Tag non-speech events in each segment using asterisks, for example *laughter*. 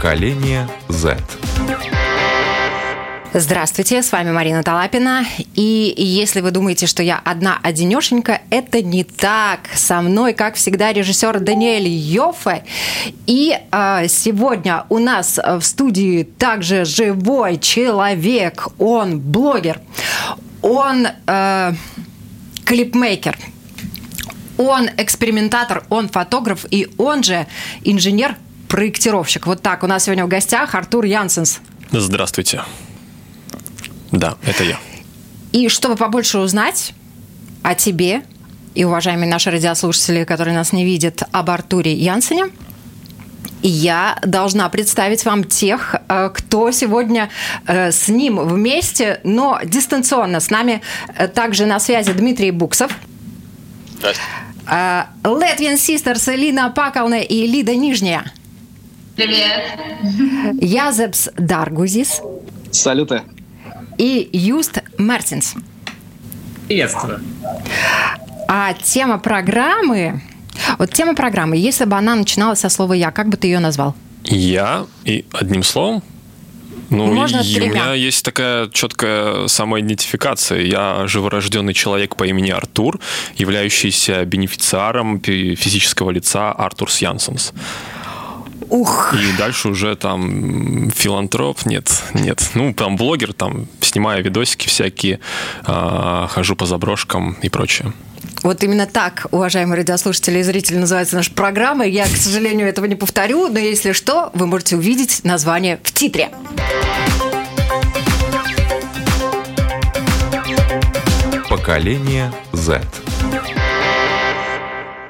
Поколение Z. Здравствуйте, с вами Марина Талапина. И если вы думаете, что я одна одинешенька, это не так. Со мной, как всегда, режиссер Даниэль Йоффе. И э, сегодня у нас в студии также живой человек. Он блогер, он э, клипмейкер, он экспериментатор, он фотограф и он же инженер-проектировщик. Вот так. У нас сегодня в гостях Артур Янсенс. Здравствуйте. Да, это я. И чтобы побольше узнать о тебе и, уважаемые наши радиослушатели, которые нас не видят, об Артуре Янсене, я должна представить вам тех, э, кто сегодня э, с ним вместе, но дистанционно. С нами э, также на связи Дмитрий Буксов. Здравствуйте. Латвиан Систерс Лина Пакална и Лида Нижняя. Привет. Язепс Даргузис. Салюты. И Юст Мартинс. Приветствую. А тема программы... Вот тема программы, если бы она начиналась со слова «я», как бы ты ее назвал? Я и одним словом? Ну, Можно и у меня есть такая четкая самоидентификация. Я живорожденный человек по имени Артур, являющийся бенефициаром фи- физического лица Артурс Янсенс. Ух, И дальше уже там филантроп, нет, нет. Ну, там блогер, там снимаю видосики всякие, а, хожу по заброшкам и прочее. Вот именно так, уважаемые радиослушатели и зрители, называется наша программа. Я, к сожалению, этого не повторю, но если что, вы можете увидеть название в титре. Поколение Z.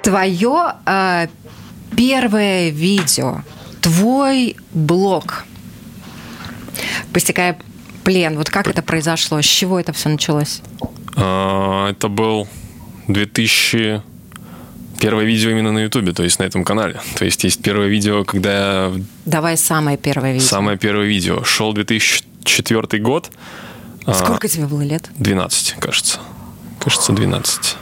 Твое э, первое видео, твой блог, постигая плен, вот как это произошло, с чего это все началось? А, Это был 2000 первое видео именно на Ютубе, то есть на этом канале. То есть есть первое видео, когда я... Давай самое первое видео. Самое первое видео. Шел 2004 год. А, Сколько тебе было лет? 12, кажется. Кажется, 12.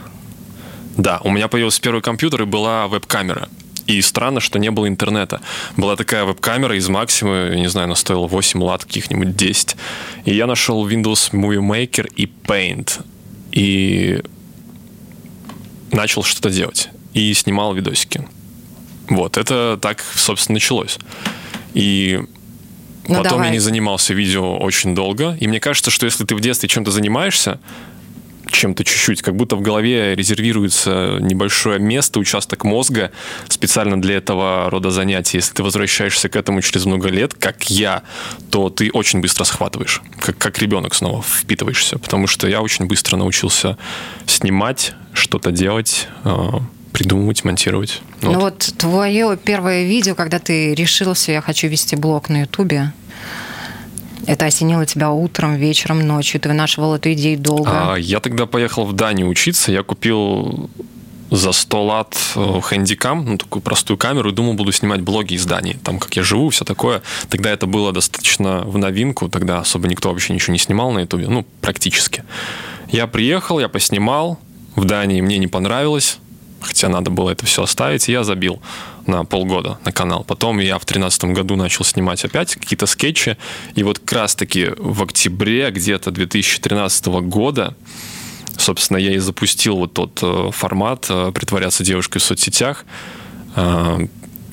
Да, у меня появился первый компьютер и была веб-камера. И странно, что не было интернета. Была такая веб-камера из Максима, не знаю, она стоила 8 лат, каких-нибудь 10. И я нашел Windows Movie Maker и Paint. И начал что-то делать. И снимал видосики. Вот, это так, собственно, началось. И Ну, Потом давай. я не занимался видео очень долго. И мне кажется, что если ты в детстве чем-то занимаешься, чем-то чуть-чуть, как будто в голове резервируется небольшое место, участок мозга специально для этого рода занятий. Если ты возвращаешься к этому через много лет, как я, то ты очень быстро схватываешь, как, как ребенок снова впитываешься. Потому что я очень быстро научился снимать, что-то делать, э, придумывать, монтировать. Ну Вот. вот твое первое видео, когда ты решился, я хочу вести блог на Ютубе. Это осенило тебя утром, вечером, ночью. Ты вынашивал эту идею долго. А, я тогда поехал в Данию учиться. Я купил за 100 лат э, хэндикам, ну, такую простую камеру, и думал, буду снимать блоги из Дании. Там, как я живу, все такое. Тогда это было достаточно в новинку. Тогда особо никто вообще ничего не снимал на Ютубе. Ну, практически. Я приехал, я поснимал. В Дании мне не понравилось. Хотя надо было это все оставить, и я забил на полгода на канал. Потом я в тринадцатом году начал снимать опять какие-то скетчи. И вот как раз-таки в октябре где-то 2013 года собственно, я и запустил вот тот э, формат э, «Притворяться девушкой в соцсетях». Э,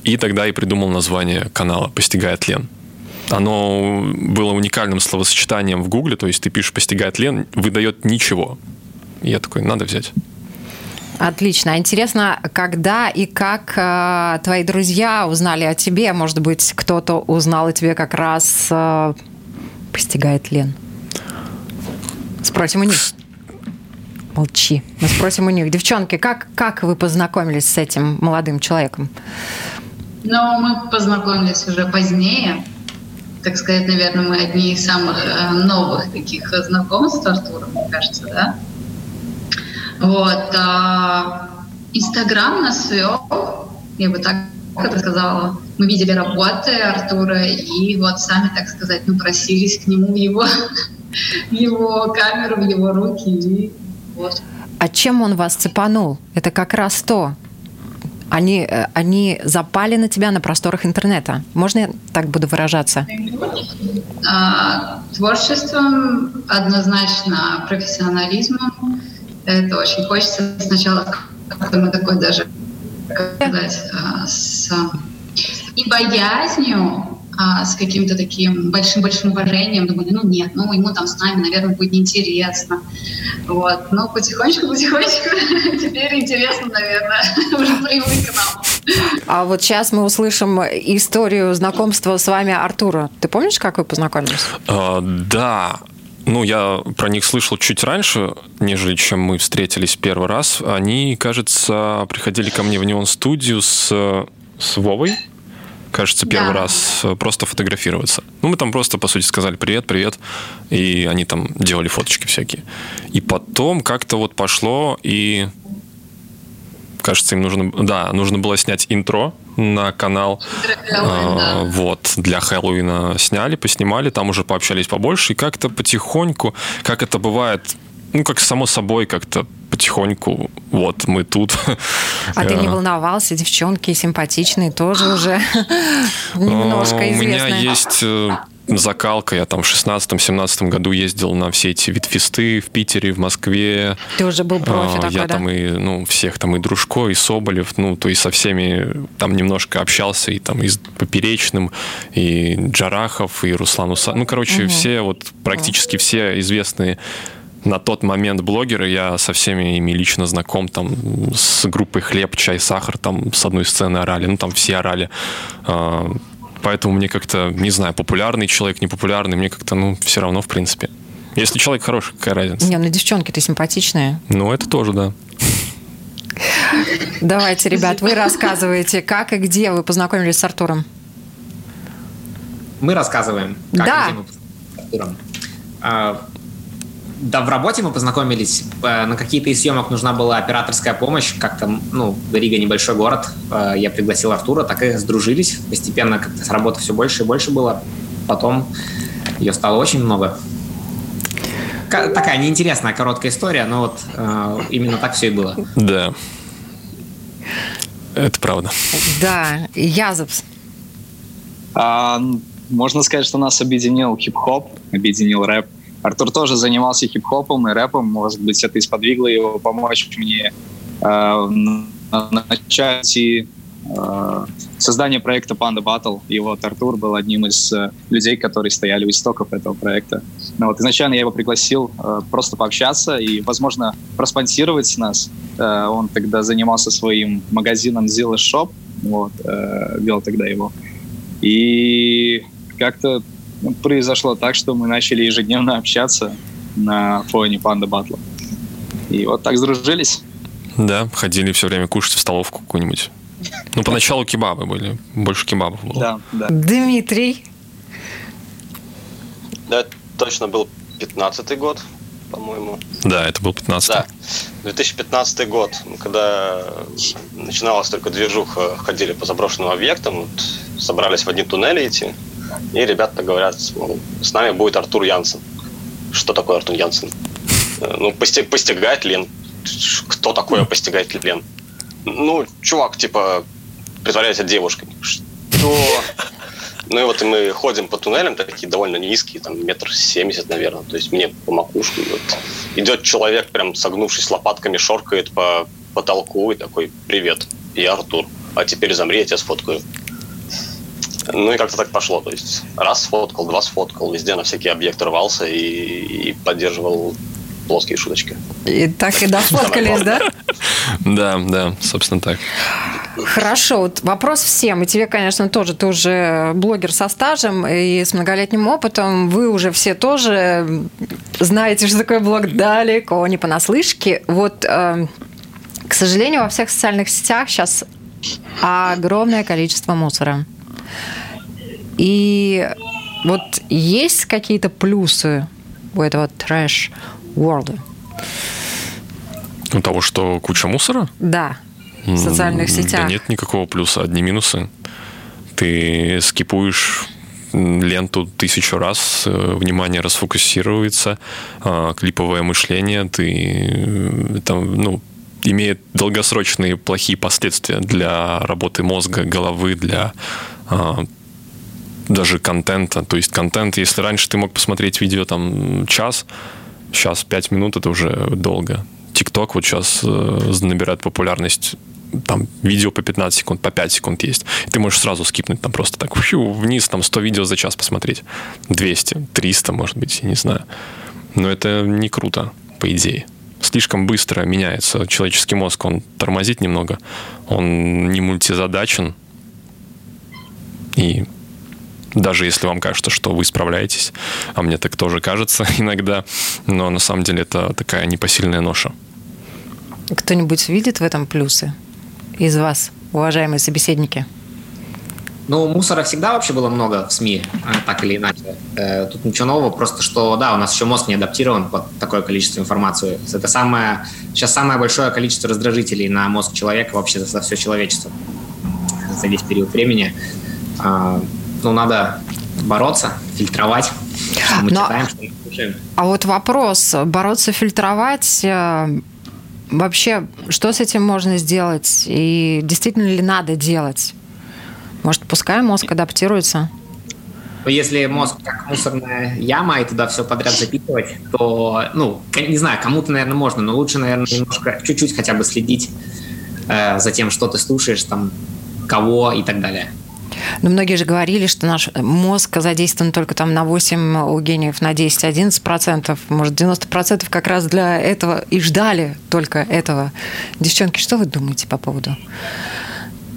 и тогда и придумал название канала «Постигает Лен». Оно было уникальным словосочетанием в Гугле, то есть ты пишешь «Постигает Лен», выдает ничего. И я такой, надо взять. Отлично. Интересно, когда и как э, твои друзья узнали о тебе? Может быть, кто-то узнал о тебе как раз э, постигает Лен? Спросим у них. Молчи. Мы спросим у них. Девчонки, как, как вы познакомились с этим молодым человеком? Но мы познакомились уже позднее. Так сказать, наверное, мы одни из самых э, новых таких знакомств с Артуром, мне кажется, да? Вот. а, Инстаграм нас свел, я бы так это сказала. Мы видели работы Артура и вот сами, так сказать, ну, просились к нему в его, *laughs* в его камеру, в его руки. И вот. А чем он вас цепанул? Это как раз то. Они, э, они запали на тебя на просторах интернета. Можно я так буду выражаться? А, творчеством однозначно профессионализмом. Это очень хочется сначала как-то мы такой даже сказать, а, с и боязнью, а, с каким-то таким большим-большим уважением. Думали, ну нет, ну ему там с нами, наверное, будет неинтересно. Вот. Но потихонечку-потихонечку *laughs* теперь интересно, наверное, *laughs* уже привык к нам. А вот сейчас мы услышим историю знакомства с вами Артура. Ты помнишь, как вы познакомились? А, да, ну, я про них слышал чуть раньше, нежели чем мы встретились первый раз. Они, кажется, приходили ко мне в Неон студию с, с Вовой, кажется, первый да. раз э, просто фотографироваться. Ну, мы там просто, по сути, сказали привет, привет, и они там делали фоточки всякие. И потом как-то вот пошло, и кажется, им нужно, да, нужно было снять интро на канал. Хэллоуин, а, Вот, для Хэллоуина сняли, поснимали, там уже пообщались побольше, и как-то потихоньку, как это бывает, ну, как само собой, как-то потихоньку, вот мы тут. А ты не э, волновался, девчонки симпатичные тоже уже *laughs* немножко известные. У меня есть э, закалка. Я там в 16-17 году ездил на все эти витфесты в Питере, в Москве. Ты уже был профи а, такой, Я да? там и, ну, всех там и Дружко, и Соболев, ну, то есть со всеми там немножко общался, и там и с Поперечным, и Джарахов, и Руслан Уса. Ну, короче, угу. все, вот практически все известные на тот момент блогеры, я со всеми ими лично знаком, там, с группой «Хлеб», «Чай», «Сахар», там, с одной сцены орали, ну, там все орали. А, поэтому мне как-то, не знаю, популярный человек, непопулярный, мне как-то, ну, все равно, в принципе. Если человек хороший, какая разница? Не, ну девчонки-то симпатичные. Ну, это тоже, да. Давайте, ребят, вы рассказываете, как и где вы познакомились с Артуром. Мы рассказываем, как да. и где мы с Артуром. Да, в работе мы познакомились. Э, на какие-то из съемок нужна была операторская помощь. Как-то, ну, Рига небольшой город. Э, я пригласил Артура, так и сдружились. Постепенно как-то с работы все больше и больше было. Потом ее стало очень много. Такая неинтересная короткая история, но вот э, именно так все и было. Да. Это правда. Да, Язовс. А, можно сказать, что нас объединил хип-хоп, объединил рэп. Артур тоже занимался хип-хопом и рэпом. Может быть, это и сподвигло его помочь мне э, начать и э, создание проекта Panda Battle. И вот Артур был одним из э, людей, которые стояли у истоков этого проекта. Но вот изначально я его пригласил э, просто пообщаться и, возможно, проспонсировать нас. Э, он тогда занимался своим магазином Zilla Shop, вот, э, вел тогда его. И как-то произошло так, что мы начали ежедневно общаться на фоне панда батла. И вот так сдружились. Да, ходили все время кушать в столовку какую-нибудь. Ну, поначалу кебабы были, больше кебабов было. Да, да. Дмитрий. Да, точно был 15-й год, по-моему. Да, это был 15-й. Да, 2015 год, когда начиналась только движуха, ходили по заброшенным объектам, вот, собрались в одни туннели идти, и ребята говорят, с нами будет Артур Янсен. Что такое Артур Янсен? Э, ну, постиг, постигает Лен. Кто такой постигает Лен? Ну, чувак, типа, притворяется девушкой. Что? Ну и вот мы ходим по туннелям, такие довольно низкие, там метр семьдесят, наверное, то есть мне по макушку. Вот. Идет человек, прям согнувшись лопатками, шоркает по потолку и такой, привет, я Артур, а теперь замри, я тебя сфоткаю. Ну и как-то так пошло. То есть раз сфоткал, два сфоткал, везде на всякие объекты рвался и, и поддерживал плоские шуточки. И так и дофоткались, да? *laughs* Да, да, собственно так. Хорошо, вот вопрос всем. И тебе, конечно, тоже, ты уже блогер со стажем и с многолетним опытом. Вы уже все тоже знаете, что такое блог далеко, не понаслышке. Вот, э, к сожалению, во всех социальных сетях сейчас огромное количество мусора. И вот есть какие-то плюсы у этого трэш world? У того, что куча мусора? Да, в социальных сетях. Да нет никакого плюса, одни минусы. Ты скипуешь ленту тысячу раз, э, внимание расфокусируется, а, клиповое мышление, ты э, там, ну, имеет долгосрочные плохие последствия для работы мозга, головы, для даже контента. То есть контент, если раньше ты мог посмотреть видео там час, сейчас 5 минут это уже долго. ТикТок вот сейчас э, набирает популярность там видео по 15 секунд, по 5 секунд есть. И ты можешь сразу скипнуть там просто так фью, вниз, там 100 видео за час посмотреть. 200, 300, может быть, я не знаю. Но это не круто, по идее. Слишком быстро меняется человеческий мозг, он тормозит немного, он не мультизадачен. И даже если вам кажется, что вы справляетесь, а мне так тоже кажется *laughs* иногда, но на самом деле это такая непосильная ноша. Кто-нибудь видит в этом плюсы из вас, уважаемые собеседники? Ну, мусора всегда вообще было много в СМИ, а, так или иначе. Э, тут ничего нового, просто что, да, у нас еще мозг не адаптирован под такое количество информации. Это самое, сейчас самое большое количество раздражителей на мозг человека вообще за все человечество за весь период времени. А, ну, надо бороться, фильтровать, что мы Но... читаем, что мы слушаем. А вот вопрос, бороться, фильтровать, э, вообще, что с этим можно сделать? И действительно ли надо делать? Может, пускай мозг адаптируется? Но если мозг как мусорная яма, и туда все подряд запитывать, то, ну, не знаю, кому-то, наверное, можно, но лучше, наверное, немножко, чуть-чуть хотя бы следить э, за тем, что ты слушаешь, там, кого и так далее. Но многие же говорили, что наш мозг задействован только там на 8, у гениев на 10-11%, может, 90% как раз для этого и ждали только этого. Девчонки, что вы думаете по поводу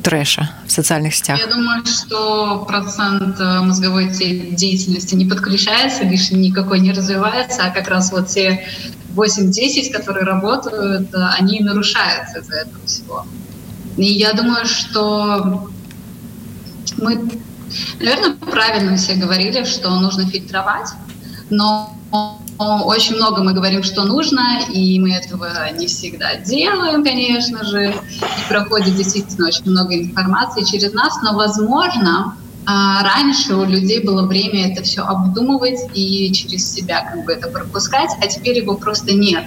трэша в социальных сетях? Я думаю, что процент э, мозговой деятельности не подключается, лишь никакой не развивается, а как раз вот те 8-10, которые работают, э, они нарушаются из-за этого всего. И я думаю, что мы, наверное, правильно все говорили, что нужно фильтровать, но очень много мы говорим, что нужно, и мы этого не всегда делаем, конечно же, и проходит действительно очень много информации через нас, но, возможно, а, раньше у людей было время это все обдумывать и через себя как бы это пропускать, а теперь его просто нет.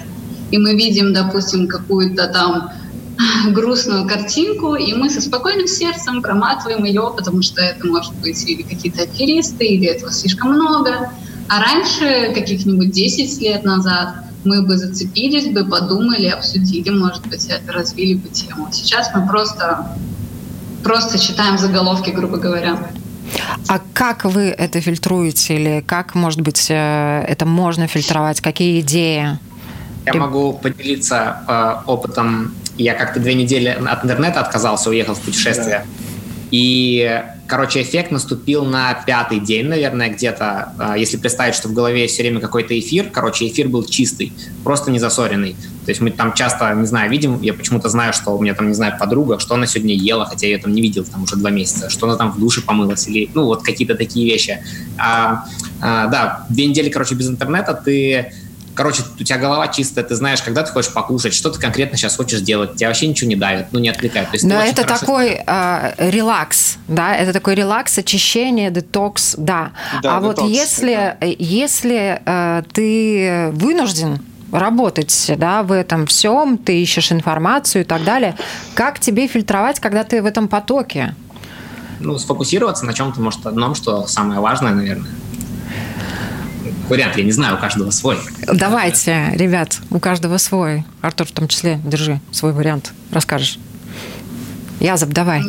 И мы видим, допустим, какую-то там *laughs* грустную картинку, и мы со спокойным сердцем проматываем ее, потому что это может быть или какие-то аферисты, или этого слишком много. А раньше, каких-нибудь 10 лет назад, мы бы зацепились бы, подумали, обсудили, может быть, это развили бы тему. Сейчас мы просто, просто читаем заголовки, грубо говоря. А как вы это фильтруете или как, может быть, э, это можно фильтровать? Какие идеи? Я могу поделиться э, опытом я как-то две недели от интернета отказался, уехал в путешествие. Да. И, короче, эффект наступил на пятый день, наверное, где-то. А, если представить, что в голове все время какой-то эфир, короче, эфир был чистый, просто не засоренный. То есть мы там часто, не знаю, видим, я почему-то знаю, что у меня там, не знаю, подруга, что она сегодня ела, хотя я ее там не видел там уже два месяца, что она там в душе помылась, или, ну, вот какие-то такие вещи. А, а, да, две недели, короче, без интернета ты короче, у тебя голова чистая, ты знаешь, когда ты хочешь покушать, что ты конкретно сейчас хочешь делать, тебя вообще ничего не давит, ну, не отвлекает. То есть Но это хорошо... такой э, релакс, да, это такой релакс, очищение, детокс, да. да а детокс, вот если, это... если э, ты вынужден работать да, в этом всем, ты ищешь информацию и так далее, как тебе фильтровать, когда ты в этом потоке? Ну, сфокусироваться на чем-то, может, одном, что самое важное, наверное вариант, я не знаю, у каждого свой. Давайте, ребят, у каждого свой. Артур в том числе, держи свой вариант, расскажешь. Язоб, давай.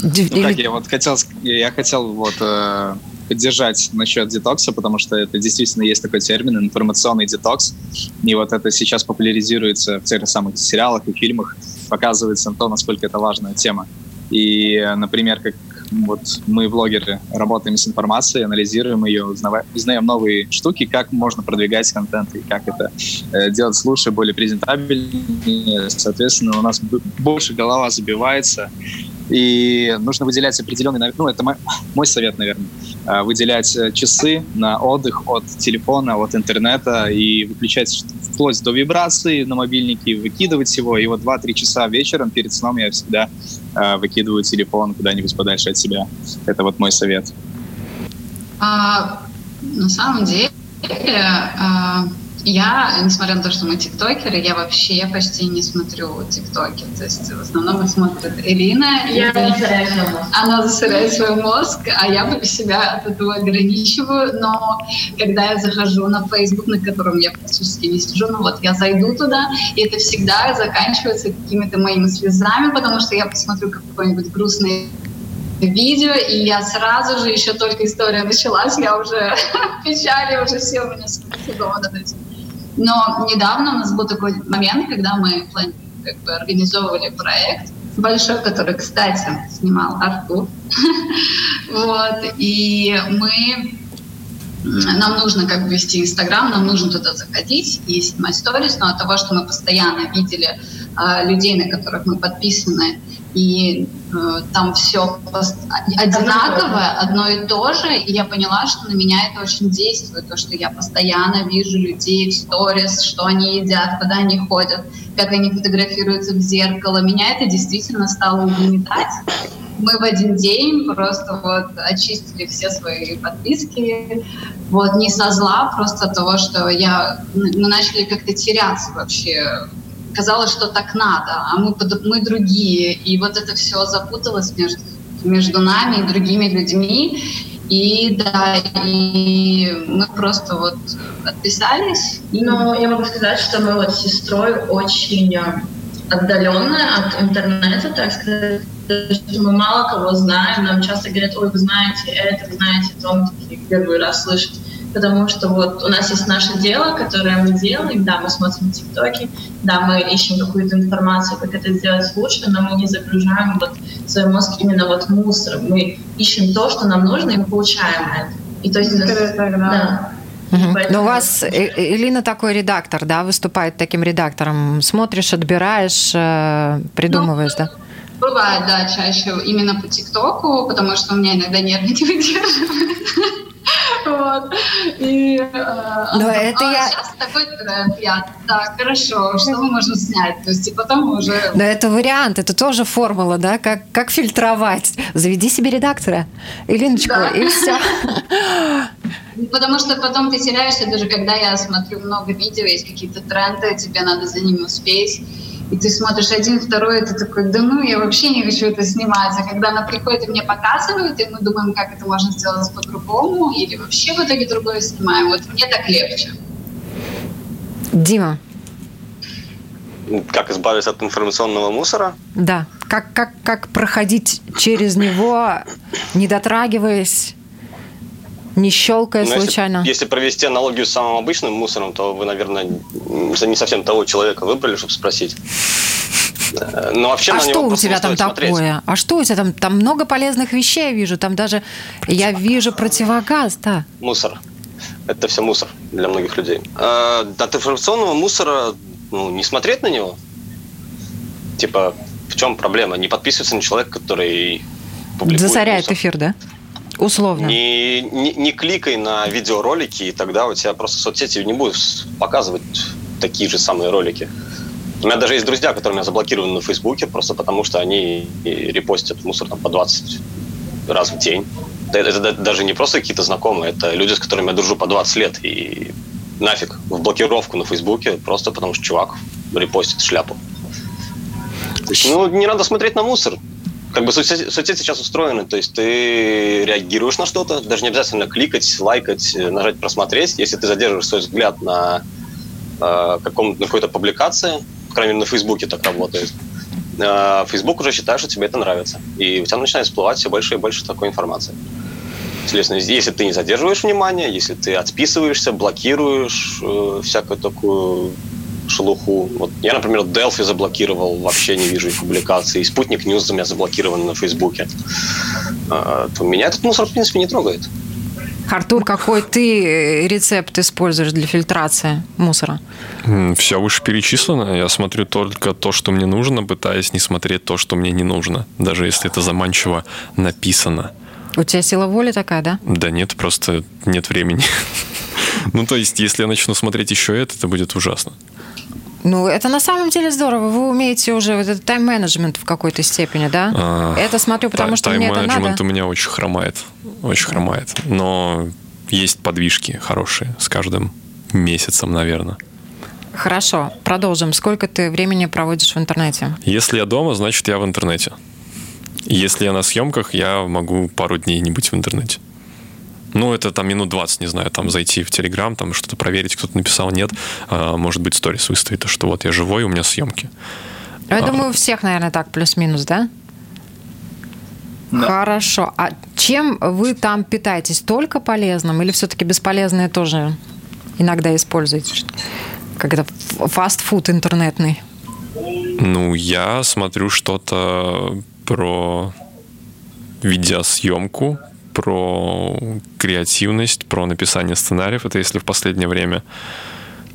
Ну, Или... так, я вот хотел, я хотел вот э, поддержать насчет детокса, потому что это действительно есть такой термин информационный детокс, и вот это сейчас популяризируется в тех же самых сериалах и фильмах, показывается то, насколько это важная тема. И, например, как вот мы, блогеры, работаем с информацией, анализируем ее, узнаем новые штуки, как можно продвигать контент и как это э, делать лучше, более презентабельнее. Соответственно, у нас больше голова забивается, и нужно выделять определенный, ну, это мой, мой совет, наверное, а, выделять э, часы на отдых от телефона, от интернета и выключать вплоть до вибрации на мобильнике, выкидывать его. И вот 2-3 часа вечером перед сном я всегда э, выкидываю телефон куда-нибудь подальше от себя. Это вот мой совет. А, на самом деле, а, я, несмотря на то, что мы тиктокеры, я вообще почти не смотрю тиктоки. То есть в основном их смотрит Ирина. Я засоряю свой мозг. Она засоряет свой мозг, а я себя от этого ограничиваю. Но когда я захожу на Facebook, на котором я практически не сижу, ну вот я зайду туда, и это всегда заканчивается какими-то моими слезами, потому что я посмотрю какой-нибудь грустный видео, и я сразу же, еще только история началась, я уже *laughs* в печали, уже все у меня дома. Но недавно у нас был такой момент, когда мы как бы, организовывали проект большой, который, кстати, снимал Артур. *laughs* вот, и мы нам нужно как бы вести Инстаграм, нам нужно туда заходить и снимать сторис, но от того, что мы постоянно видели э, людей, на которых мы подписаны, и э, там все одинаковое, одно и то же, и я поняла, что на меня это очень действует, то, что я постоянно вижу людей в сторис, что они едят, куда они ходят, как они фотографируются в зеркало, меня это действительно стало угнетать. Мы в один день просто вот очистили все свои подписки, вот не со зла, просто того, что я, мы начали как-то теряться вообще казалось, что так надо, а мы, мы другие. И вот это все запуталось между, между нами и другими людьми. И да, и мы просто вот отписались. Но я могу сказать, что мы вот с сестрой очень э, отдаленные от интернета, так сказать, мы мало кого знаем, нам часто говорят, ой, вы знаете это, вы знаете то, мы такие первый раз слышат потому что вот у нас есть наше дело, которое мы делаем, да, мы смотрим тиктоки, да, мы ищем какую-то информацию, как это сделать лучше, но мы не загружаем вот свой мозг именно вот мусором, мы ищем то, что нам нужно, и мы получаем это. И то есть, это, да. Угу. Но у вас э, Элина такой редактор, да, выступает таким редактором. Смотришь, отбираешь, э, придумываешь, ну, да? Бывает, да, чаще именно по ТикТоку, потому что у меня иногда нервы не выдерживают. Вот. И, э, Но это а я... сейчас такой тренд. Я, так, хорошо, что мы можем снять? То есть, и потом уже... Но это вариант, это тоже формула, да, как, как фильтровать. Заведи себе редактора, Илиночку, да. и все. *laughs* Потому что потом ты теряешься, даже когда я смотрю много видео, есть какие-то тренды, тебе надо за ними успеть и ты смотришь один, второй, и ты такой, да ну, я вообще не хочу это снимать. А когда она приходит и мне показывает, и мы думаем, как это можно сделать по-другому, или вообще в итоге другое снимаем, вот мне так легче. Дима. Как избавиться от информационного мусора? Да. Как, как, как проходить через него, не дотрагиваясь не щелкая Но случайно. Если, если провести аналогию с самым обычным мусором, то вы, наверное, не совсем того человека выбрали, чтобы спросить. Э, Но вообще а что у тебя там такое? Смотреть. А что у тебя там? Там много полезных вещей я вижу. Там даже я вижу противогаз, да. Мусор. Это все мусор для многих людей. А, от информационного мусора ну, не смотреть на него. Типа, в чем проблема? Не подписываться на человека, который публикует Засоряет мусор. эфир, да? Условно. Не, не, не кликай на видеоролики, и тогда у тебя просто соцсети не будут показывать такие же самые ролики. У меня даже есть друзья, которые меня заблокированы на Фейсбуке, просто потому что они репостят мусор там, по 20 раз в день. Это, это даже не просто какие-то знакомые, это люди, с которыми я дружу по 20 лет. И нафиг в блокировку на Фейсбуке, просто потому что чувак репостит шляпу. Ну, не надо смотреть на мусор как бы соцсети, соцсети сейчас устроены, то есть ты реагируешь на что-то, даже не обязательно кликать, лайкать, нажать просмотреть. Если ты задерживаешь свой взгляд на, э, каком, на какой-то публикации, по крайней мере, на Фейсбуке так работает, э, Facebook уже считает, что тебе это нравится. И у тебя начинает всплывать все больше и больше такой информации. Соответственно, если ты не задерживаешь внимание, если ты отписываешься, блокируешь э, всякую такую шелуху. Вот я, например, Delphi заблокировал, вообще не вижу их публикаций. Sputnik News у меня заблокирован на Фейсбуке. А, то меня этот мусор, в принципе, не трогает. Артур, какой ты рецепт используешь для фильтрации мусора? Все выше перечислено. Я смотрю только то, что мне нужно, пытаясь не смотреть то, что мне не нужно, даже если это заманчиво написано. У тебя сила воли такая, да? Да нет, просто нет времени. *laughs* Ну, то есть, если я начну смотреть еще это, это будет ужасно. Ну, это на самом деле здорово. Вы умеете уже вот этот тайм-менеджмент в какой-то степени, да? А, это смотрю, потому что мне это надо. Тайм-менеджмент у меня очень хромает. Очень хромает. Но есть подвижки хорошие с каждым месяцем, наверное. Хорошо, продолжим. Сколько ты времени проводишь в интернете? Если я дома, значит, я в интернете. Если я на съемках, я могу пару дней не быть в интернете. Ну, это там минут 20, не знаю, там зайти в Телеграм, там что-то проверить, кто-то написал, нет. А, может быть, сторис выставит, что вот я живой, у меня съемки. Я а, думаю, у всех, наверное, так, плюс-минус, да? Да. Хорошо. А чем вы там питаетесь? Только полезным или все-таки бесполезное тоже иногда используете? Как это фастфуд интернетный? Ну, я смотрю что-то про видеосъемку, про креативность, про написание сценариев. Это если в последнее время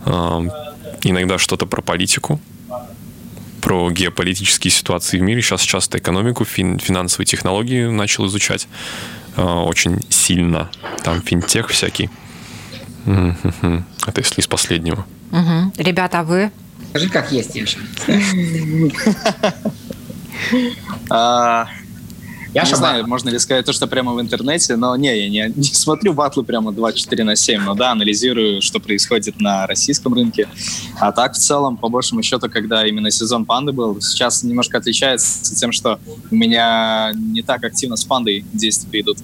э, иногда что-то про политику, про геополитические ситуации в мире. Сейчас часто экономику, фин, финансовые технологии начал изучать э, очень сильно. Там финтех всякий. Это если из последнего. Угу. Ребята, а вы? Скажи, как есть, Яша. *laughs* Я не знаю, можно ли сказать то, что прямо в интернете, но не, я не, не *laughs* смотрю батлы прямо 24 на 7, но да, анализирую, что происходит на российском рынке. А так, в целом, по большему счету, когда именно сезон панды был, сейчас немножко отличается тем, что у меня не так активно с пандой действия идут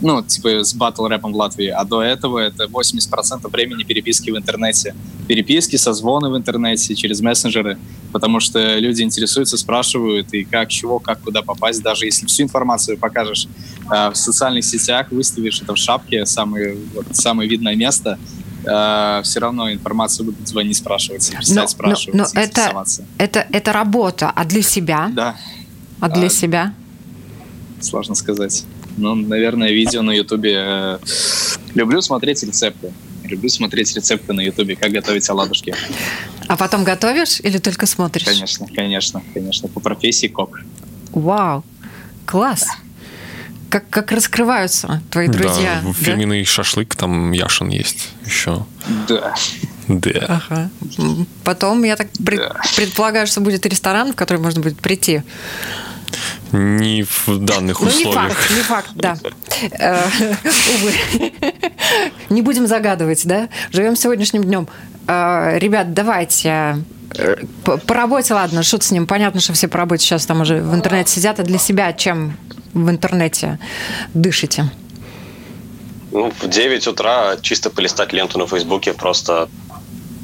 ну, типа с батл рэпом в Латвии, а до этого это 80% времени переписки в интернете. Переписки, созвоны в интернете, через мессенджеры, потому что люди интересуются, спрашивают, и как, чего, как, куда попасть, даже если всю информацию покажешь э, в социальных сетях, выставишь это в шапке, самое, вот, самое видное место, э, все равно информацию будут звонить, спрашивать, писать, но, спрашивать, но, но это, это, это работа, а для себя? Да. А для а, себя? Сложно сказать. Ну, наверное, видео на Ютубе. Э, люблю смотреть рецепты. Люблю смотреть рецепты на Ютубе, как готовить оладушки. А потом готовишь или только смотришь? Конечно, конечно, конечно. По профессии кок. Вау, класс. Да. Как, как раскрываются твои друзья. Да, фирменный да? шашлык, там Яшин есть еще. Да. Да. Ага. Потом, я так пред, да. предполагаю, что будет ресторан, в который можно будет прийти. Не в данных условиях. Ну, не факт, не факт, да. Э, увы. Не будем загадывать, да? Живем сегодняшним днем. Э, ребят, давайте э, по работе, ладно, шут с ним. Понятно, что все по работе сейчас там уже в интернете сидят. А для себя чем в интернете дышите? Ну, в 9 утра чисто полистать ленту на Фейсбуке, просто,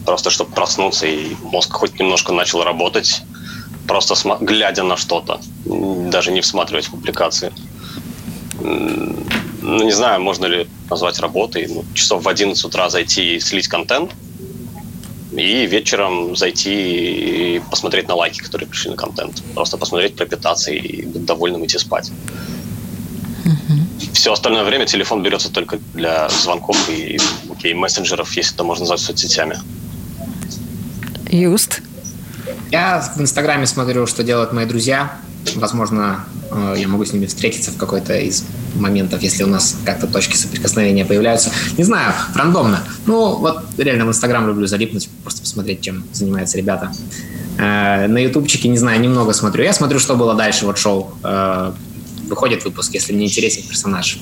просто чтобы проснуться, и мозг хоть немножко начал работать просто глядя на что-то, даже не всматриваясь в публикации. Ну, не знаю, можно ли назвать работой. Ну, часов в 11 утра зайти и слить контент, и вечером зайти и посмотреть на лайки, которые пришли на контент. Просто посмотреть, пропитаться и быть довольным идти спать. Все остальное время телефон берется только для звонков и окей, мессенджеров, если это можно назвать соцсетями. Юст. Я в Инстаграме смотрю, что делают мои друзья. Возможно, э, я могу с ними встретиться в какой-то из моментов, если у нас как-то точки соприкосновения появляются. Не знаю, рандомно. Ну, вот реально в Инстаграм люблю залипнуть, просто посмотреть, чем занимаются ребята. Э, на ютубчике, не знаю, немного смотрю. Я смотрю, что было дальше, вот шоу. Э, выходит выпуск, если мне интересен персонаж.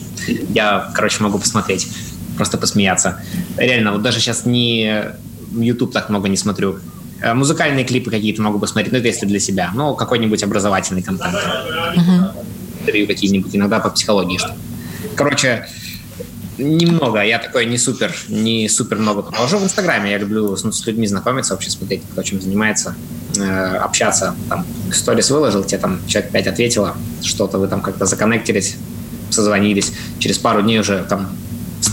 Я, короче, могу посмотреть, просто посмеяться. Реально, вот даже сейчас не YouTube так много не смотрю. Э, музыкальные клипы какие-то могу посмотреть, ну, это если для себя. Ну, какой-нибудь образовательный контент. Интервью какие-нибудь, иногда по психологии что Короче, немного. Я такой не супер, не супер много положу в Инстаграме. Я люблю с, с людьми знакомиться, вообще смотреть, кто чем занимается, э, общаться. Там сторис выложил, тебе там человек пять ответило, что-то вы там как-то законнектились, созвонились. Через пару дней уже там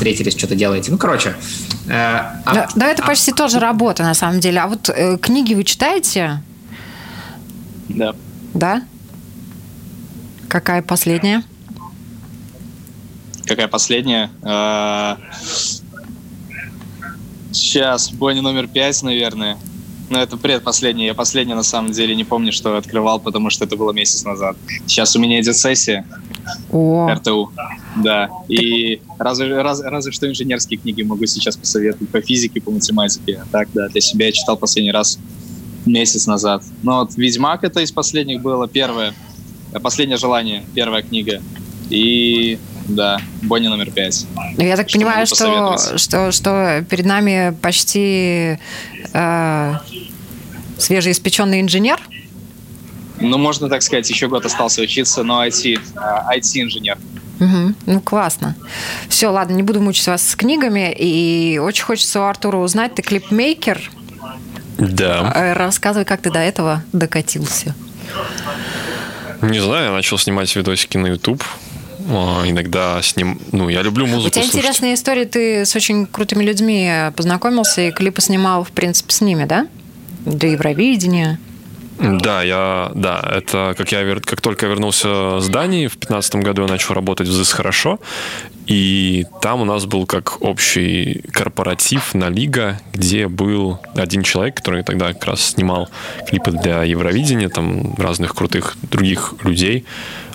встретились, что-то делаете. Ну, короче. Э, а, да, да, это а, почти тоже работа, на самом деле. А вот э, книги вы читаете? Да. Да? Какая последняя? Какая последняя? Сейчас, Бонни номер пять, наверное. Но это предпоследняя. Я последняя, на самом деле, не помню, что открывал, потому что это было месяц назад. Сейчас у меня идет сессия. О. РТУ. Да. И разве, раз, разве что инженерские книги могу сейчас посоветовать по физике, по математике. А так, да, для себя я читал последний раз месяц назад. Но вот «Ведьмак» это из последних было первое. Последнее желание, первая книга. И да, Бонни номер пять. Ну, я так что понимаю, что, что, что перед нами почти э, свежеиспеченный инженер? Ну, можно так сказать, еще год остался учиться, но IT, IT-инженер. Э, угу. Ну, классно. Все, ладно, не буду мучить вас с книгами. И очень хочется у Артура узнать, ты клипмейкер? Да. Э, рассказывай, как ты до этого докатился. Не знаю, я начал снимать видосики на YouTube. А, иногда с ним, ну, я люблю музыку. У тебя слушать. интересная история, ты с очень крутыми людьми познакомился и клипы снимал, в принципе, с ними, да? Для Евровидения. Да, я, да, это как я как только вернулся с Дании в 2015 году, я начал работать в ЗИС хорошо, и там у нас был как общий корпоратив на Лига, где был один человек, который тогда как раз снимал клипы для Евровидения, там разных крутых других людей,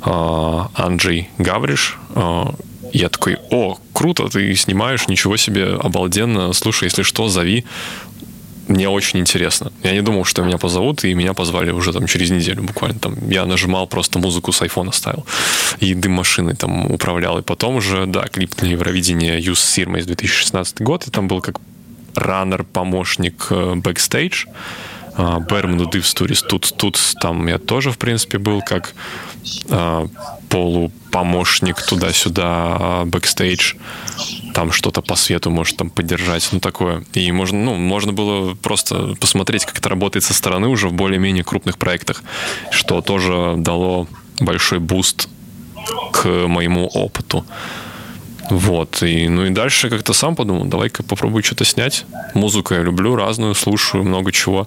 а, Анджей Гавриш. А, я такой, о, круто, ты снимаешь, ничего себе, обалденно, слушай, если что, зови мне очень интересно. Я не думал, что меня позовут, и меня позвали уже там через неделю буквально. Там я нажимал, просто музыку с айфона ставил. И дым машины там управлял. И потом уже, да, клип для Евровидения Юс Сирма из 2016 год. И там был как runner, помощник бэкстейдж. Берман Dive Stories тут, тут там я тоже, в принципе, был как э, полупомощник туда-сюда, бэкстейдж там что-то по свету может там поддержать, ну такое. И можно, ну, можно было просто посмотреть, как это работает со стороны уже в более-менее крупных проектах, что тоже дало большой boost к моему опыту. Вот, и, ну и дальше как-то сам подумал, давай-ка попробую что-то снять. Музыку я люблю, разную, слушаю, много чего.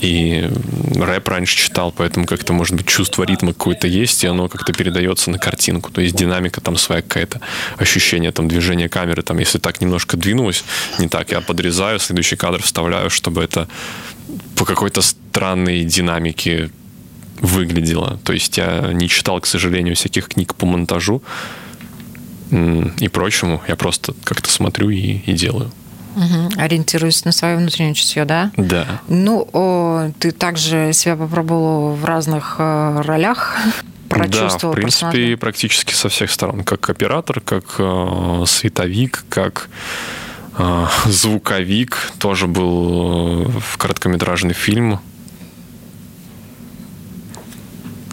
И рэп раньше читал, поэтому как-то, может быть, чувство ритма какое-то есть, и оно как-то передается на картинку. То есть динамика там своя какая-то, ощущение там движения камеры. Там, если так немножко двинулось, не так, я подрезаю, следующий кадр вставляю, чтобы это по какой-то странной динамике выглядело. То есть я не читал, к сожалению, всяких книг по монтажу и прочему. Я просто как-то смотрю и, и делаю. Угу. Ориентируясь на свое внутреннее чутье, да? Да. Ну, о, ты также себя попробовал в разных э, ролях? Прочувствовал да, в принципе, персонажа? практически со всех сторон. Как оператор, как э, световик, как э, звуковик. Тоже был э, в короткометражный фильм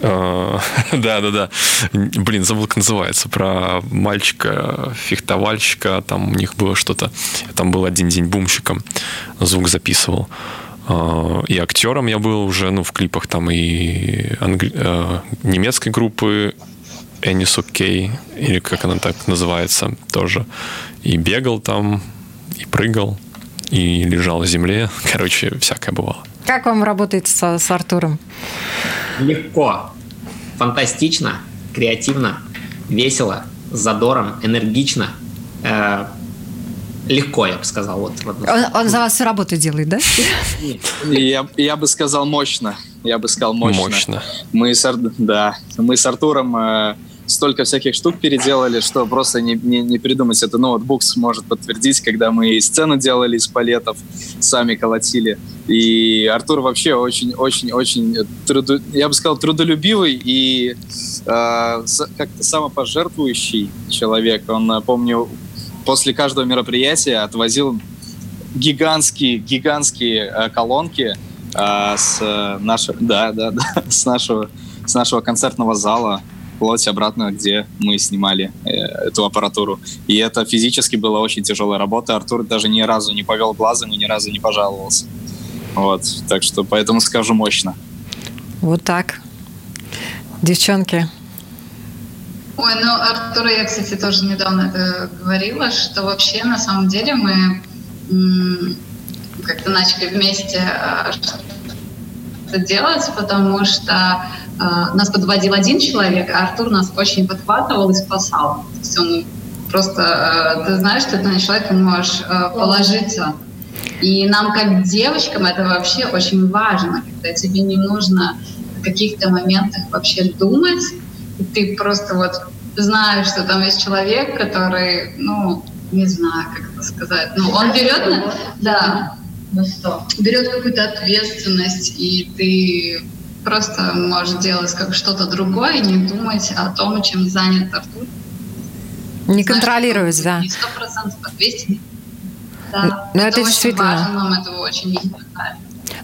*laughs* да, да, да. Блин, забыл, как называется. Про мальчика, фехтовальщика. Там у них было что-то. Там был один день бумщиком. Звук записывал. А, и актером я был уже, ну, в клипах там и. А, немецкой группы Энис Окей, или как она так называется, тоже. И бегал там, и прыгал, и лежал на земле. *laughs* Короче, всякое бывало. Как вам работает с, с Артуром? Легко, фантастично, креативно, весело, с задором, энергично. Э, легко, я бы сказал. Вот, вот. Он, он за вас всю работу делает, да? Я, я бы сказал мощно. Я бы сказал мощно. Мощно. Мы с, да, мы с Артуром э, столько всяких штук переделали, что просто не, не, не придумать. Это ноутбук сможет подтвердить, когда мы и сцену делали из палетов, сами колотили. И Артур вообще очень-очень-очень, труду, я бы сказал, трудолюбивый и э, как-то самопожертвующий человек. Он, помню, после каждого мероприятия отвозил гигантские, гигантские э, колонки э, с, нашего, да, да, да, *laughs* с, нашего, с нашего концертного зала вплоть обратно, где мы снимали э, эту аппаратуру. И это физически была очень тяжелая работа. Артур даже ни разу не повел глазом и ни разу не пожаловался. Вот, так что поэтому скажу мощно. Вот так. Девчонки. Ой, ну, Артура я, кстати, тоже недавно это говорила, что вообще на самом деле мы как-то начали вместе а, это делать, потому что нас подводил один человек, а Артур нас очень подхватывал и спасал. То есть он просто, э, ты знаешь, что ты на человека можешь э, положиться. И нам, как девочкам, это вообще очень важно, когда тебе не нужно в каких-то моментах вообще думать, и ты просто вот знаешь, что там есть человек, который, ну, не знаю, как это сказать, ну, он берет, на, да, ну что? Берет какую-то ответственность, и ты просто можешь делать как что-то другое, не думать о том, чем занят Артур. Не контролируется, да. Не сто процентов, а 200 Да, Но это, это очень действительно- важно, нам этого очень не хватает.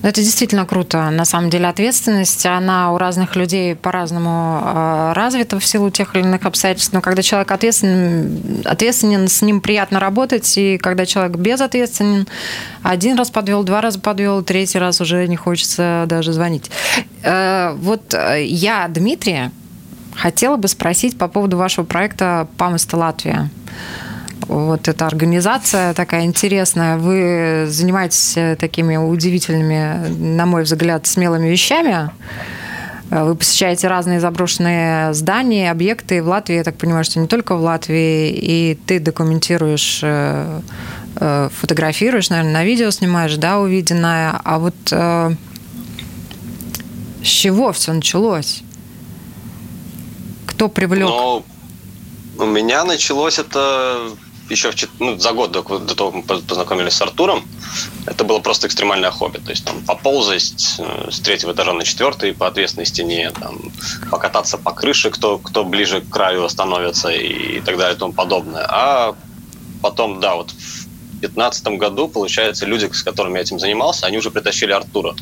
Ну, это действительно круто. На самом деле ответственность, она у разных людей по-разному э, развита в силу тех или иных обстоятельств. Но когда человек ответственен, ответственен, с ним приятно работать. И когда человек безответственен, один раз подвел, два раза подвел, третий раз уже не хочется даже звонить. Э, Вот э, я, Дмитрий, хотела бы спросить по поводу вашего проекта «Паместа Латвия». Вот эта организация такая интересная. Вы занимаетесь э, такими удивительными, на мой взгляд, смелыми вещами. Э, Вы посещаете разные заброшенные здания, объекты в Латвии. Я так понимаю, что не только в Латвии. И ты документируешь, э, фотографируешь, наверное, на видео снимаешь, да, увиденное. А вот с чего все началось? Кто привлек? Но у меня началось это еще в, ну, за год до, до того, как мы познакомились с Артуром. Это было просто экстремальное хобби. То есть там поползать э, с третьего этажа на четвертый по ответственной стене, там, покататься по крыше, кто, кто ближе к краю остановится и, так далее и тому подобное. А потом, да, вот в 2015 году, получается, люди, с которыми я этим занимался, они уже притащили Артура.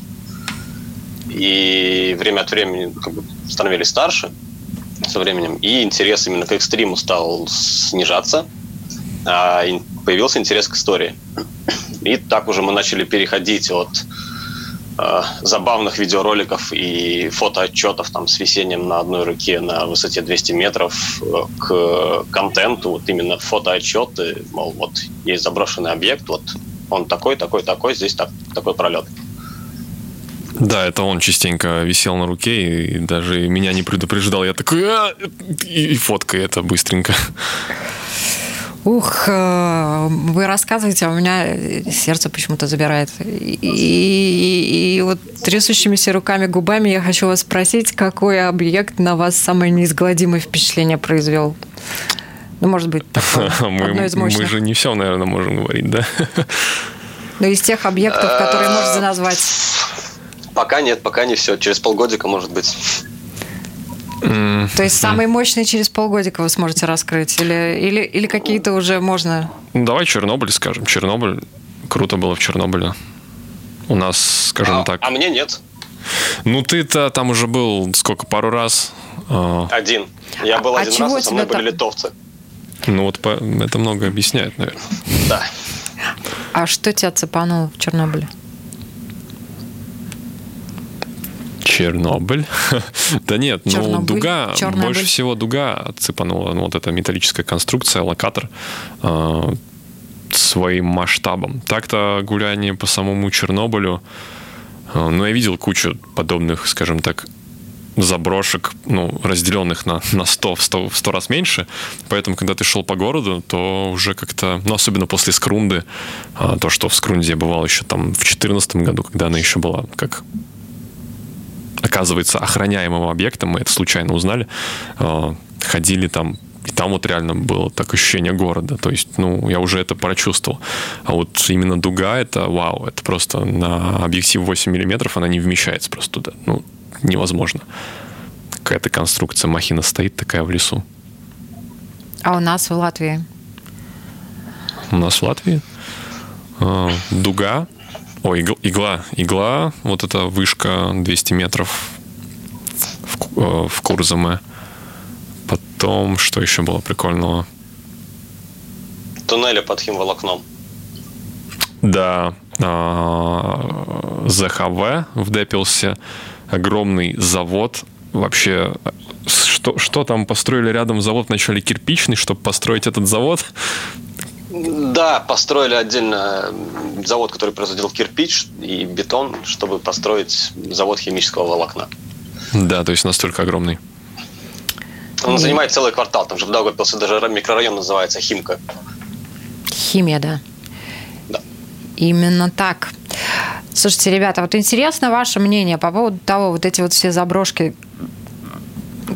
И время от времени как бы, становились старше со временем, и интерес именно к экстриму стал снижаться, появился интерес к истории. И так уже мы начали переходить от э, забавных видеороликов и фотоотчетов там, с висением на одной руке на высоте 200 метров э, к контенту, вот именно фотоотчеты, мол, вот есть заброшенный объект, вот он такой, такой, такой, здесь так, такой пролет. Да, это он частенько висел на руке и даже меня не предупреждал. Я такой, «А!» и, фоткай это быстренько. Ух, э, вы рассказываете, а у меня сердце почему-то забирает. И, и- и вот трясущимися руками, губами я хочу вас спросить, какой объект на вас самое неизгладимое впечатление произвел? Ну, может быть, *laughs* такое, Мы, из мы мощных. же не все, наверное, можем говорить, да? *laughs* Ну, из тех объектов, которые можете назвать. Пока нет, пока не все. Через полгодика, может быть. То есть самый мощный через полгодика вы сможете раскрыть? Или, или, или какие-то уже можно... ну, Давай Чернобыль скажем. Чернобыль. Круто было в Чернобыле. У нас, скажем а, так... а мне нет. Ну, ты-то там уже был сколько, пару раз. А, Один. Я был А один раз, и со мной были так- литовцы. ну, вот по- это много объясняет, наверное. Да. А что тебя цепануло в Чернобыле? Чернобыль. *laughs* да нет, ну Чернобыль, дуга, Чернобыль. больше всего дуга цепанула. Ну, вот эта металлическая конструкция, локатор э, своим масштабом. Так-то гуляние по самому Чернобылю, э, ну, я видел кучу подобных, скажем так, заброшек, ну, разделенных на, на 100, в 100, в 100 раз меньше. Поэтому, когда ты шел по городу, то уже как-то, ну, особенно после Скрунды, а, то, что в Скрунде я бывал еще там в 2014 году, когда она еще была как оказывается охраняемым объектом, мы это случайно узнали, э, ходили там, и там вот реально было так ощущение города, то есть, ну, я уже это прочувствовал. А вот именно дуга, это вау, это просто на объектив 8 миллиметров она не вмещается просто туда, ну, невозможно. Какая-то конструкция, махина стоит такая в лесу. А у нас в Латвии? У нас в Латвии э, дуга, игл- игла, игла, вот эта вышка 200 метров в, э, в Курзаме. Потом, что еще было прикольного? Туннели под химволокном. Да, а, ЗХВ в Депилсе, огромный завод, вообще что, что там построили рядом завод вначале кирпичный, чтобы построить этот завод? Да, построили отдельно завод, который производил кирпич и бетон, чтобы построить завод химического волокна. Да, то есть настолько огромный. Он занимает целый квартал. Там же в Даугавпилсе даже микрорайон называется Химка. Химия, да. Да. Именно так. Слушайте, ребята, вот интересно ваше мнение по поводу того, вот эти вот все заброшки,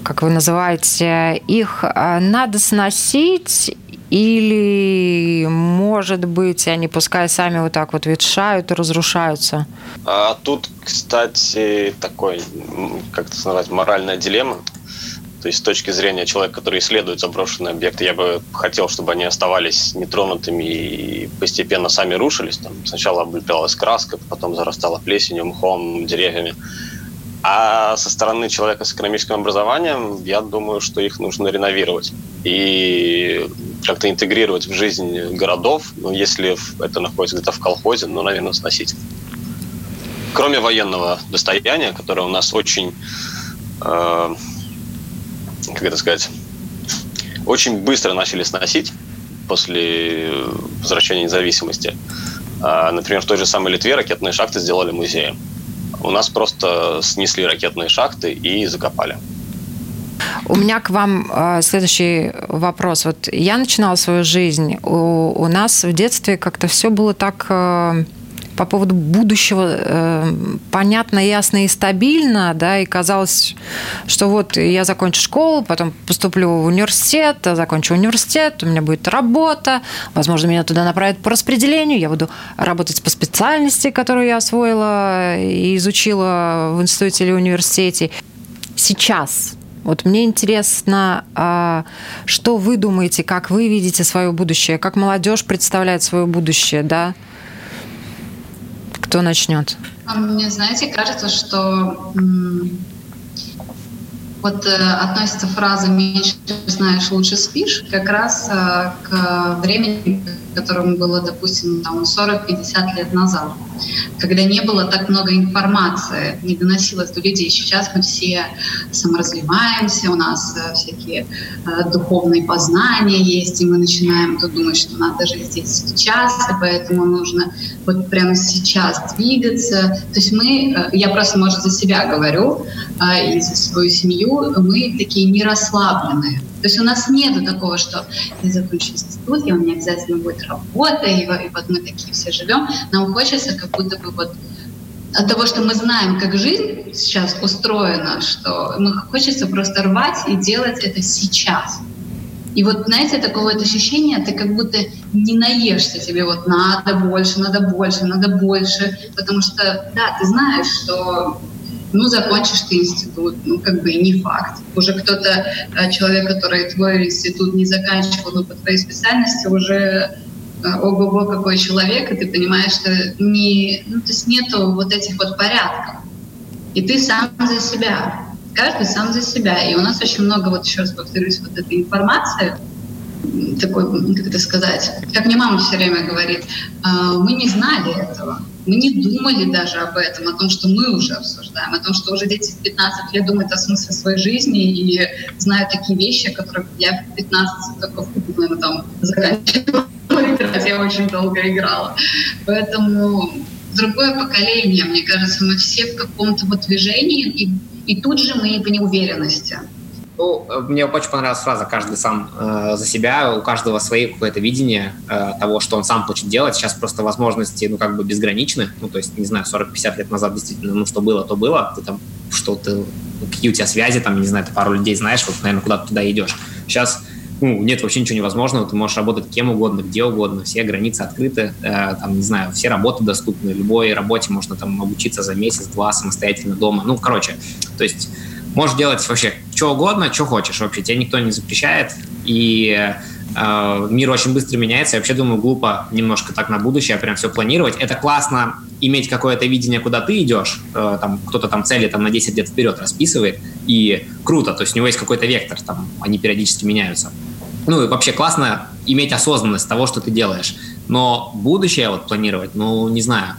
как вы называете, их а, надо сносить или, может быть, они пускай сами вот так вот ветшают и разрушаются? А тут, кстати, такой, как это назвать, моральная дилемма. То есть с точки зрения человека, который исследует заброшенные объекты, я бы хотел, чтобы они оставались нетронутыми и постепенно сами рушились. Там сначала облеплялась краска, потом зарастала плесенью, мхом, деревьями. А со стороны человека с экономическим образованием, я думаю, что их нужно реновировать и как-то интегрировать в жизнь городов. Ну, если это находится где-то в колхозе, ну, наверное, сносить. Кроме военного достояния, которое у нас очень, э, как это сказать, очень быстро начали сносить после возвращения независимости. Э, например, в той же самой Литве ракетные шахты сделали музеем. У нас просто снесли ракетные шахты и закопали. У меня к вам э, следующий вопрос. Вот я начинала свою жизнь. У, у нас в детстве как-то все было так э, по поводу будущего э, понятно, ясно и стабильно, да, и казалось, что вот я закончу школу, потом поступлю в университет, закончу университет, у меня будет работа, возможно, меня туда направят по распределению, я буду работать по специальности, которую я освоила и изучила в институте или университете. Сейчас вот мне интересно, а, что вы думаете, как вы видите свое будущее, как молодежь представляет свое будущее, да? Кто начнет? А мне, знаете, кажется, что вот э, относится фраза «меньше знаешь, лучше спишь» как раз э, к времени, которому было, допустим, там 40-50 лет назад, когда не было так много информации, не доносилось до людей. Сейчас мы все саморазвиваемся, у нас э, всякие духовные познания есть, и мы начинаем тут думать, что надо жить здесь сейчас, и поэтому нужно вот прямо сейчас двигаться. То есть мы, я просто, может, за себя говорю, и за свою семью, мы такие не расслабленные. То есть у нас нет такого, что я закончу институт, и у меня обязательно будет работа, и, и вот мы такие все живем. Нам хочется как будто бы вот от того, что мы знаем, как жизнь сейчас устроена, что мы хочется просто рвать и делать это сейчас. И вот, знаете, такое вот ощущение, ты как будто не наешься, тебе вот надо больше, надо больше, надо больше, потому что, да, ты знаешь, что ну, закончишь ты институт, ну, как бы и не факт. Уже кто-то, э, человек, который твой институт не заканчивал, но по твоей специальности уже э, ого-го, какой человек, и ты понимаешь, что не, ну, то есть нету вот этих вот порядков. И ты сам за себя. Каждый сам за себя. И у нас очень много, вот еще раз повторюсь, вот этой информации, такой, как это сказать, как мне мама все время говорит, «А, мы не знали этого. Мы не думали даже об этом, о том, что мы уже обсуждаем, о том, что уже дети в 15 лет думают о смысле своей жизни и знают такие вещи, о которых я в 15 только наверное, там заканчивала *laughs* я очень долго играла. Поэтому другое поколение, мне кажется, мы все в каком-то вот движении, и, и тут же мы в неуверенности. Ну, мне очень понравилась фраза «каждый сам э, за себя», у каждого свое какое-то видение э, того, что он сам хочет делать. Сейчас просто возможности, ну, как бы безграничны. Ну, то есть, не знаю, 40-50 лет назад действительно, ну, что было, то было. Ты там, что ты, какие у тебя связи, там, не знаю, ты пару людей знаешь, вот, наверное, куда ты туда идешь. Сейчас ну, нет вообще ничего невозможного, ты можешь работать кем угодно, где угодно, все границы открыты, э, там, не знаю, все работы доступны, любой работе можно там обучиться за месяц-два самостоятельно дома, ну, короче, то есть можешь делать вообще что угодно, что хочешь. Вообще, тебе никто не запрещает, и э, мир очень быстро меняется, я вообще думаю, глупо немножко так на будущее прям все планировать. Это классно иметь какое-то видение, куда ты идешь, э, там кто-то там цели там на 10 лет вперед расписывает, и круто, то есть у него есть какой-то вектор, там они периодически меняются. Ну и вообще классно иметь осознанность того, что ты делаешь. Но будущее вот планировать, ну не знаю,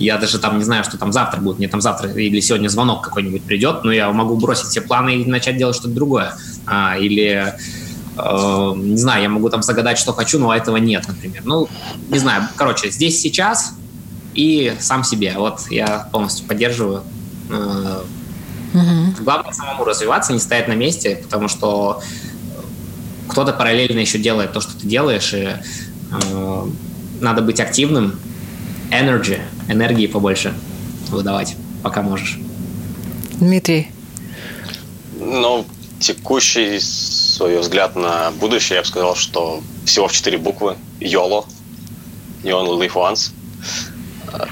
я даже там не знаю, что там завтра будет. Мне там завтра или сегодня звонок какой-нибудь придет, но я могу бросить все планы и начать делать что-то другое. А, или э, не знаю, я могу там загадать, что хочу, но этого нет, например. Ну, не знаю. Короче, здесь сейчас и сам себе. Вот я полностью поддерживаю. Э, угу. Главное самому развиваться, не стоять на месте, потому что кто-то параллельно еще делает то, что ты делаешь, и э, надо быть активным, energy, энергии побольше выдавать, пока можешь. Дмитрий. Ну, текущий свой взгляд на будущее, я бы сказал, что всего в четыре буквы. YOLO. You only live once.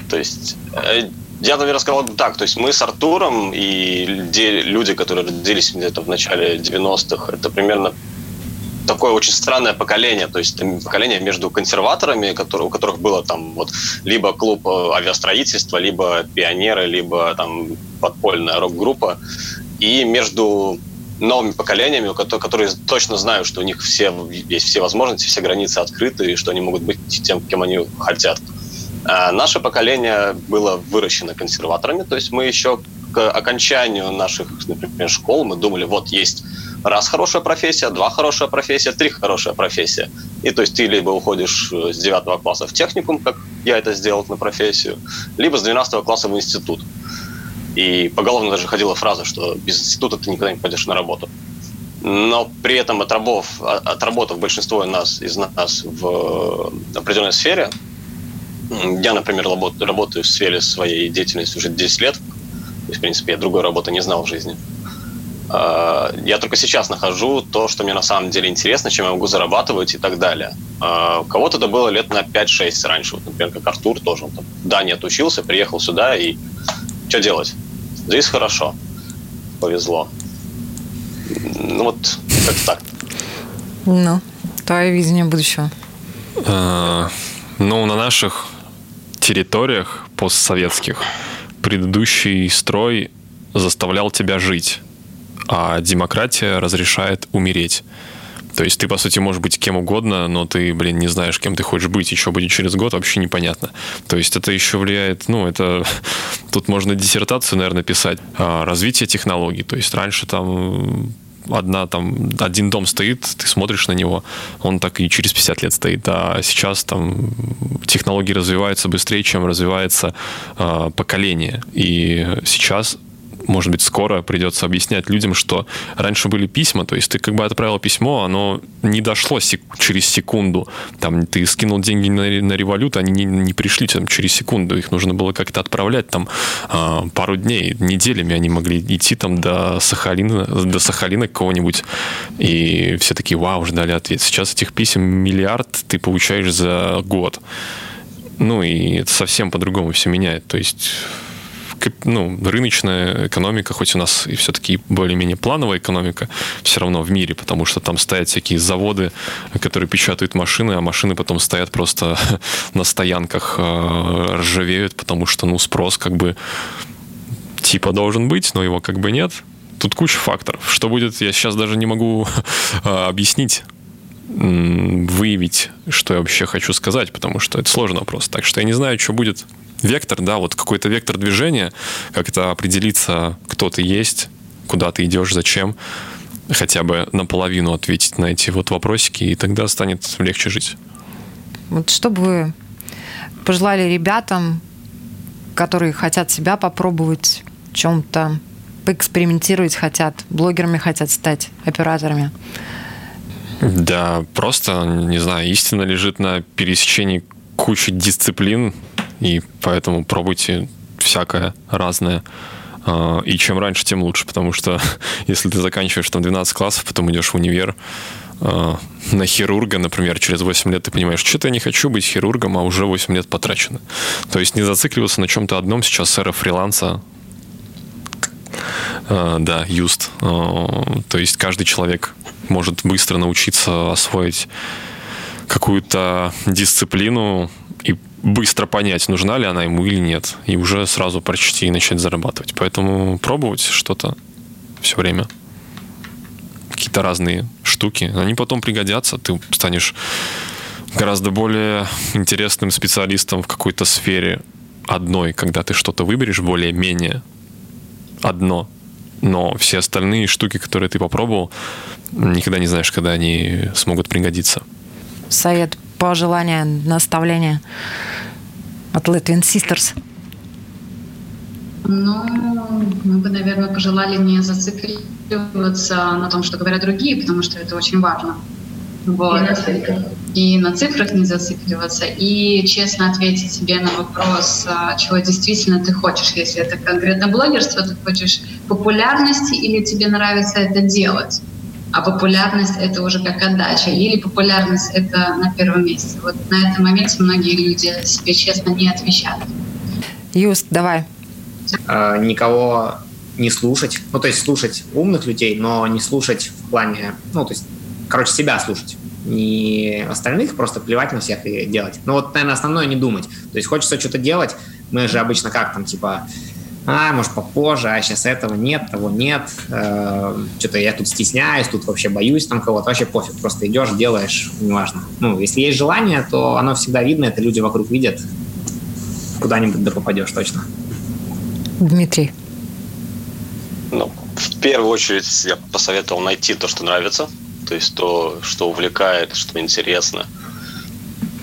То есть э, Я, наверное, сказал бы так. То есть мы с Артуром и люди, которые родились где-то в начале 90-х, это примерно такое очень странное поколение, то есть поколение между консерваторами, которые, у которых было там вот либо клуб э, авиастроительства, либо пионеры, либо там подпольная рок-группа, и между новыми поколениями, которые точно знают, что у них все, есть все возможности, все границы открыты, и что они могут быть тем, кем они хотят. А наше поколение было выращено консерваторами, то есть мы еще к окончанию наших, например, школ мы думали, вот есть раз хорошая профессия, два хорошая профессия, три хорошая профессия. И то есть ты либо уходишь э, с 9 класса в техникум, как я это сделал на профессию, либо с 12 класса в институт. И поголовно даже ходила фраза, что без института ты никогда не пойдешь на работу. Но при этом отработав, отработав большинство нас, из нас в определенной сфере, я, например, работаю в сфере своей деятельности уже 10 лет, то есть, в принципе, я другой работы не знал в жизни – Э, я только сейчас нахожу то, что мне на самом деле интересно, чем я могу зарабатывать и так далее. Э, у кого-то это было лет на 5-6 раньше. Вот, например, как Артур тоже. Он там в Дании отучился, приехал сюда и что делать? Здесь хорошо. Повезло. Ну вот, как так. Ну, твое видение будущего. А, ну, на наших территориях постсоветских предыдущий строй заставлял тебя жить а демократия разрешает умереть. То есть ты, по сути, можешь быть кем угодно, но ты, блин, не знаешь, кем ты хочешь быть, и что будет через год, вообще непонятно. То есть это еще влияет, ну, это... *laughs* Тут можно диссертацию, наверное, писать. А, развитие технологий. То есть раньше там одна там один дом стоит, ты смотришь на него, он так и через 50 лет стоит. А сейчас там технологии развиваются быстрее, чем развивается э, поколение. И сейчас может быть, скоро придется объяснять людям, что раньше были письма, то есть ты как бы отправил письмо, оно не дошло сек- через секунду. Там ты скинул деньги на, на револют, они не, не пришли там, через секунду, их нужно было как-то отправлять там э, пару дней, неделями они могли идти там до Сахалина, до Сахалина кого-нибудь, и все такие, вау, ждали ответ. Сейчас этих писем миллиард ты получаешь за год. Ну и это совсем по-другому все меняет. То есть ну, рыночная экономика, хоть у нас и все-таки более-менее плановая экономика, все равно в мире, потому что там стоят всякие заводы, которые печатают машины, а машины потом стоят просто *laughs* на стоянках, э, ржавеют, потому что, ну, спрос как бы типа должен быть, но его как бы нет. Тут куча факторов. Что будет, я сейчас даже не могу *laughs* э, объяснить выявить, что я вообще хочу сказать, потому что это сложный вопрос. Так что я не знаю, что будет вектор, да, вот какой-то вектор движения, как это определиться, кто ты есть, куда ты идешь, зачем, хотя бы наполовину ответить на эти вот вопросики, и тогда станет легче жить. Вот что бы вы пожелали ребятам, которые хотят себя попробовать в чем-то, поэкспериментировать хотят, блогерами хотят стать, операторами? Да, просто, не знаю, истина лежит на пересечении кучи дисциплин, и поэтому пробуйте всякое разное. А, и чем раньше, тем лучше, потому что *laughs* если ты заканчиваешь там 12 классов, потом идешь в универ, а, на хирурга, например, через 8 лет ты понимаешь, что-то я не хочу быть хирургом, а уже 8 лет потрачено. То есть не зацикливаться на чем-то одном. Сейчас эра фриланса, а, да, юст. То есть каждый человек может быстро научиться освоить какую-то дисциплину, быстро понять, нужна ли она ему или нет, и уже сразу прочти и начать зарабатывать. Поэтому пробовать что-то все время. Какие-то разные штуки. Они потом пригодятся. Ты станешь гораздо более интересным специалистом в какой-то сфере одной, когда ты что-то выберешь более-менее одно. Но все остальные штуки, которые ты попробовал, никогда не знаешь, когда они смогут пригодиться. Совет пожелания, наставления от Latvian Sisters? Ну, мы бы, наверное, пожелали не зацикливаться на том, что говорят другие, потому что это очень важно. Вот. И на цифрах. И на цифрах не зацикливаться, и честно ответить себе на вопрос, а, чего действительно ты хочешь. Если это конкретно блогерство, ты хочешь популярности или тебе нравится это делать а популярность — это уже как отдача, или популярность — это на первом месте. Вот на этом моменте многие люди себе честно не отвечают. Юст, давай, э, никого не слушать. Ну, то есть слушать умных людей, но не слушать в плане, ну, то есть, короче, себя слушать. Не остальных, просто плевать на всех и делать. Ну, вот, наверное, основное не думать. То есть хочется что-то делать. Мы же обычно как там, типа, а, может, попозже, а сейчас этого нет, того нет, э, что-то я тут стесняюсь, тут вообще боюсь там кого-то, вообще пофиг, просто идешь, делаешь, неважно. Ну, если есть желание, то оно всегда видно, это люди вокруг видят, куда-нибудь да попадешь точно. Дмитрий. Ну, в первую очередь я посоветовал найти то, что нравится, то есть то, что увлекает, что интересно.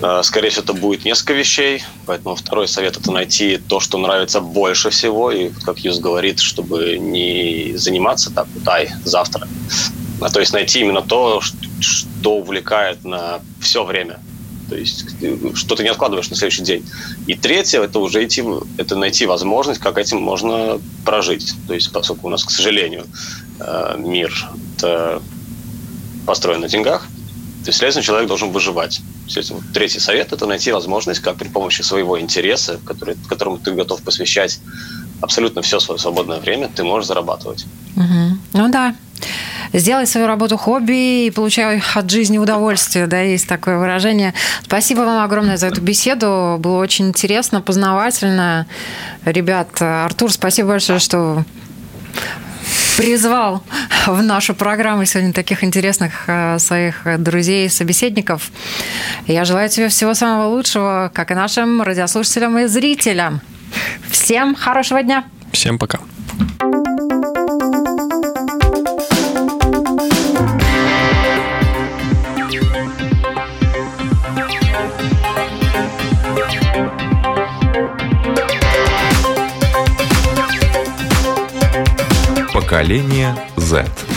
А, скорее всего, это будет несколько вещей, поэтому второй совет – это найти то, что нравится больше всего, и, как Юз говорит, чтобы не заниматься так, дай, завтра, а то есть найти именно то, что увлекает на все время. То есть что ты не откладываешь на следующий день. И третье это уже идти, это найти возможность, как этим можно прожить. То есть поскольку у нас, к сожалению, э, мир построен на деньгах, то есть, следовательно, человек должен выживать. Естественно, третий совет – это найти возможность, как при помощи своего интереса, который, которому ты готов посвящать абсолютно все свое свободное время, ты можешь зарабатывать. Угу. Ну да, сделай свою работу хобби и получай от жизни удовольствие, да, есть такое выражение. Спасибо вам огромное за эту беседу, было очень интересно, познавательно. Ребят, Артур, спасибо большое, что призвал в нашу программу сегодня таких интересных э, своих друзей и собеседников. Я желаю тебе всего самого лучшего, как и нашим радиослушателям и зрителям. Всем хорошего дня. Всем пока. Поколение Z.